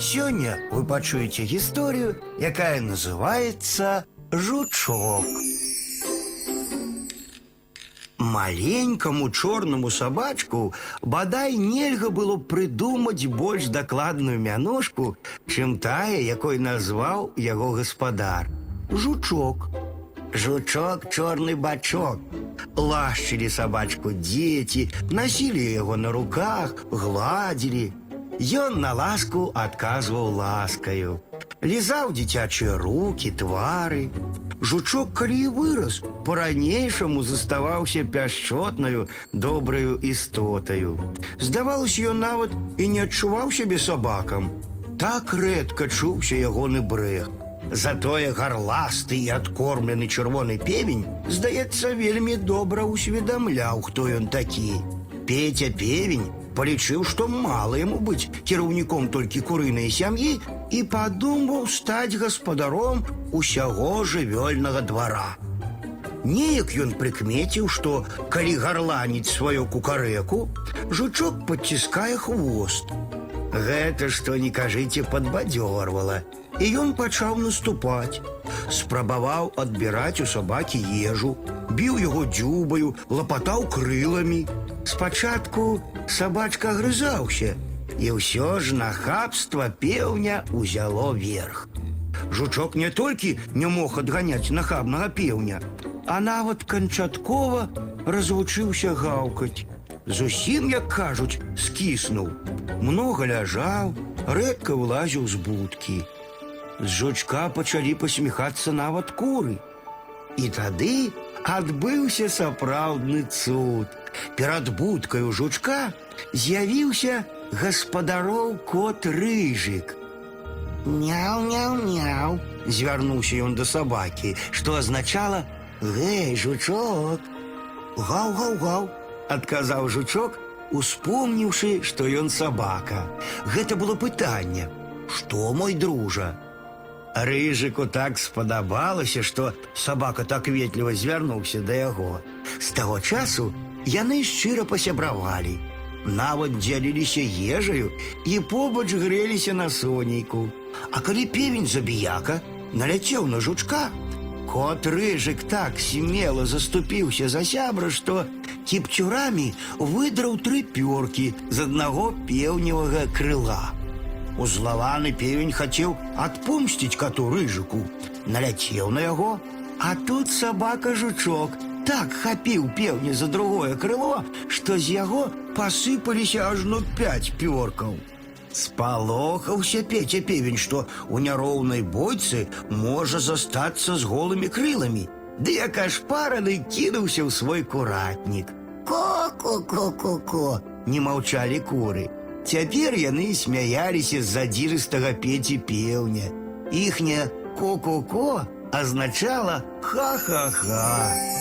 Сёння вы пачуеце гісторыю, якая называется жучок. Маленькому чорнаму сабачку бадай нельга было б прыдумаць больш дакладную мяножку, чым тая, якой назваў яго гаспадар. Жучок. Жучок чорны бачок. Лашчылі сабачку дзеці, насілі яго на руках, гладзілі. Ён на ласку адказваў ласкаю. Лізаў дзіцячыя руки, твары. Жучок, калі і вырас, по-ранейшаму заставаўся пяшчотнаю, добраю істотаю. Здавалася, ён нават і не адчуваў сябе сабакам. Так рэдка чуўся ягоны брэх. Затое гарласты і адкормлены чырвоны певень, здаецца, вельмі добра ўсведамляў, хто ён такі. Петя певень полічыў, што мала яму быць кіраўніком толькі курынай сям'і і падумаў стаць гаспадаром усяго жывёльнага двара. Неяк ён прыкмеціў, што калі гарланіць сваю кукарэку, жучок падціскае хвост. Гэта што не кажыце падбадзёрвала, і ён пачаў наступаць. Спрабаваў адбіраць у сабакі ежу, біў яго дзюбаю, лапатаў крыламі. Спачатку сабачка грызаўся, і ўсё ж нахабства пеўня узяло верх. Жучок не толькі не мог адганяць нахабнага пеўня, а нават канчаткова развучыўся гаўкаць. Зусім, як кажуць, скіснуў. Многа ляжаў, рэдка вылазіў з будкі. З жучка пачалі пасміхацца нават куры. І тады адбыўся сапраўдны цуд. Перад будкаю жучка з'явіўся гаспадароў кот рыжык. Няў-няў-няў, звярнуўся ён да сабакі, што азначала: Гэй, жучок. Гаў-гаў-гаў, адказаў жучок, успомніўшы, што ён сабака. Гэта было пытанне: Што мой дружа? Рыжыку так спадабалася, што сабака так ветліва звярнуўся да яго. З таго часу яны шчыра пасябравалі. Нават дзяліліся ежаю і побач грэліся на сонейку. А калі певень забіяка наляцеў на жучка, кот рыжык так смела заступіўся за сябра, што кіпцюрамі выдраў тры пёркі з аднаго пеўневага крыла. Узлаваны певень хацеў адпомсціць кату рыжыку, наляцеў на яго, а тут сабака жучок так хапіў пеўня за другое крыло, што з яго пасыпаліся ажно пяць пёркаў. Спалохаўся Петя певень, што у няроўнай бойцы можа застацца з голымі крыламі. Ды як ашпараны кінуўся ў свой куратнік. Ко-ко-ко-ко-ко, не маўчалі куры. Цяпер яны смяяліся з задзірыстага пеці пеўня. Іхняе ко-ко-ко азначала ха-ха-ха.